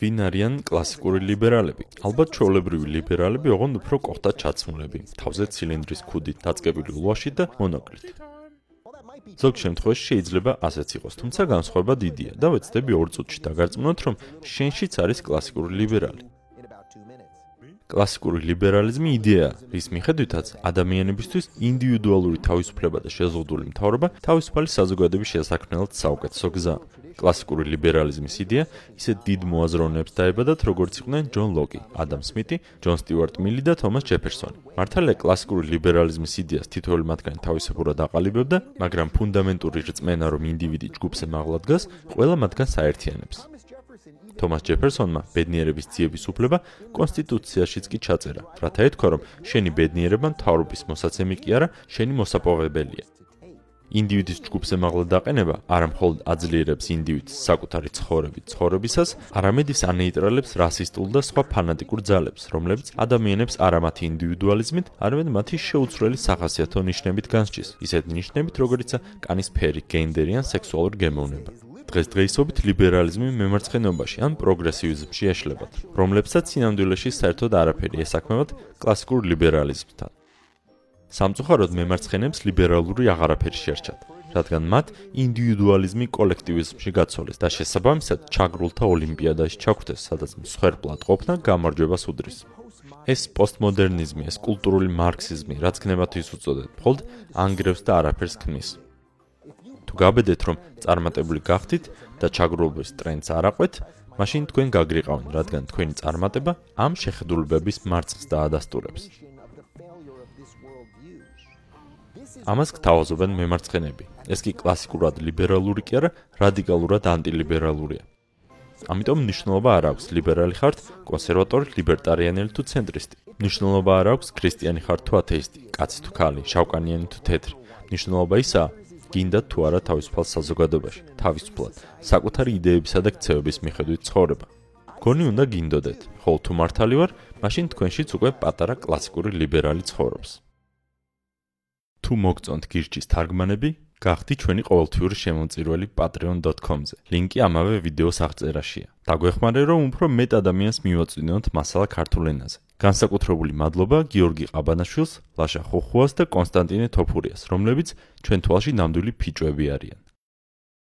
ვინ არიან კლასიკური ლიბერალები? ალბათ ჩვეულებრივი ლიბერალები ოღონდ უფრო ყოფდა ჩაცმულები, თავზე ცილინდრის ქუდით დაწყებული ულვაში და მონოკლით. ზოგ შემთხვევაში შეიძლება ასეც იყოს, თუმცა განსხვავება დიდია და ვეცდები 2 წუთში დაგარწმუნოთ, რომ შენშიც არის კლასიკური ლიბერალი. კლასიკური ლიბერალიზმი იდეაა, რის მიხედვითაც ადამიანებისთვის ინდივიდუალური თავისუფლება და შეზღუდული მთავრობა თავისუფალი საზოგადოების შესაქმნელად საუკეთესო გზაა. კლასიკური ლიბერალიზმის იდეა ისე დიდ მოაზროვნეებს დაებადათ, როგორც იყვნენ ჯონ ლოკი, ადამ სმიტი, ჯონ სტიუარტ მილი და თომას ჯეფერსონი. მართალია კლასიკური ლიბერალიზმის იდეას თითოეული მათგანი თავისებურად აყალიბებდა, მაგრამ ფუნდამენტური რწმენა, რომ ინდივიდი ჯგუფზე მაღლა დგას, ყველა მათგანს აერთიანებს. თომას ჯეფერსონმა ბედნიერების ძიების უფლება კონსტიტუციაშიც კი ჩაწერა, რათა ეთქვა, რომ შენი ბედნიერება მთავრობის მოსაცემი კი არა, შენი მოსაპოვებელია. ინდივიდის ჯგუფზე მაღლა დაყენება არა მხოლოდ აძლიერებს ინდივიდს საკუთარი ცხოვრების ცხოვრებისას, არამედ ის ანეიტრალებს რასისტულ და სხვა ფანატიკურ ძალებს, რომლებიც ადამიანებს არა მათი ინდივიდუალიზმით, არამედ მათი შეუცვლელი სახასიათო ნიშნებით განსჯის, ისეთ ნიშნებით, როგორიცაა კანის ფერი, გენდერი ან სექსუალური გემოვნება. დღესდღეობით ლიბერალიზმი მემარცხენეობაში ან პროგრესივიზმში ეშლებათ, რომლებსაც სინამდვილეში საერთოდ არაფერი ესაქმებათ კლასიკურ ლიბერალიზმთან. სამწუხაროდ მემარცხენეებს ლიბერალური აღარაფერი შეერჩათ, რადგან მათ ინდივიდუალიზმი კოლექტივიზმში გაცოლეს და შესაბამისად ჩაგრულთა ოლიმპიადაში ჩაგვდეს, სადაც მსხვერპლად ყოფნა გამარჯვებას უდრის. ეს პოსტმოდერნიზმი, ეს კულტურული მარქსიზმი, რაც ქნებათვის უწოდეთ, მხოლოდ ანგრევს და არაფერს ქმნის. თუ გაბედეთ რომ წარმატებული გახდით და ჩაგრულობის ტრენდს არ აყვეთ, მაშინ თქვენ გაგრიყავენ, რადგან თქვენი წარმატება ამ შეხედულებების მარცხს დაადასტურებს. ამას გთავაზობენ მემარცხენეები. ეს კი კლასიკურად ლიბერალური კი არა, რადიკალურად ანტილიბერალურია. ამიტომ მნიშვნელობა არ აქვს ლიბერალი ხართ, კონსერვატორი, ლიბერტარიანელი თუ ცენტრისტი. მნიშვნელობა არ აქვს ქრისტიანი ხართ თუ ათეისტი, კაცი თუ ქალი, შავკანიანი თუ თეთრი. მნიშვნელობა ისაა, გინდა თუ არა თავისუფალ საზოგადოებაში, თავისუფლად, საკუთარი იდეებისა და ქცევების მიხედვით ცხოვრება. გონი უნდა გინდოდეთ, ხოლო თუ მართალი ვარ, მაშინ თქვენშიც უკვე პატარა კლასიკური ლიბერალი ცხოვრობს. თუ მოგწონთ გირჩის თარგმანები, გახდი ჩვენი ყოველთვიური შემომწირველი patreon.com-ზე. ლინკი ამავე ვიდეოს აღწერაშია. დაგვეხმარე რომ უფრო მეტ ადამიანს მივაწვინოთ მასალა ქართულ ენაზე. განსაკუთრებული მადლობა გიორგი ყაბანაშვილს, ლაშა ხოხუას და კონსტანტინე თოფურიას, რომლებიც ჩვენ თვალში ნამდვილი ფიჭვები არიან.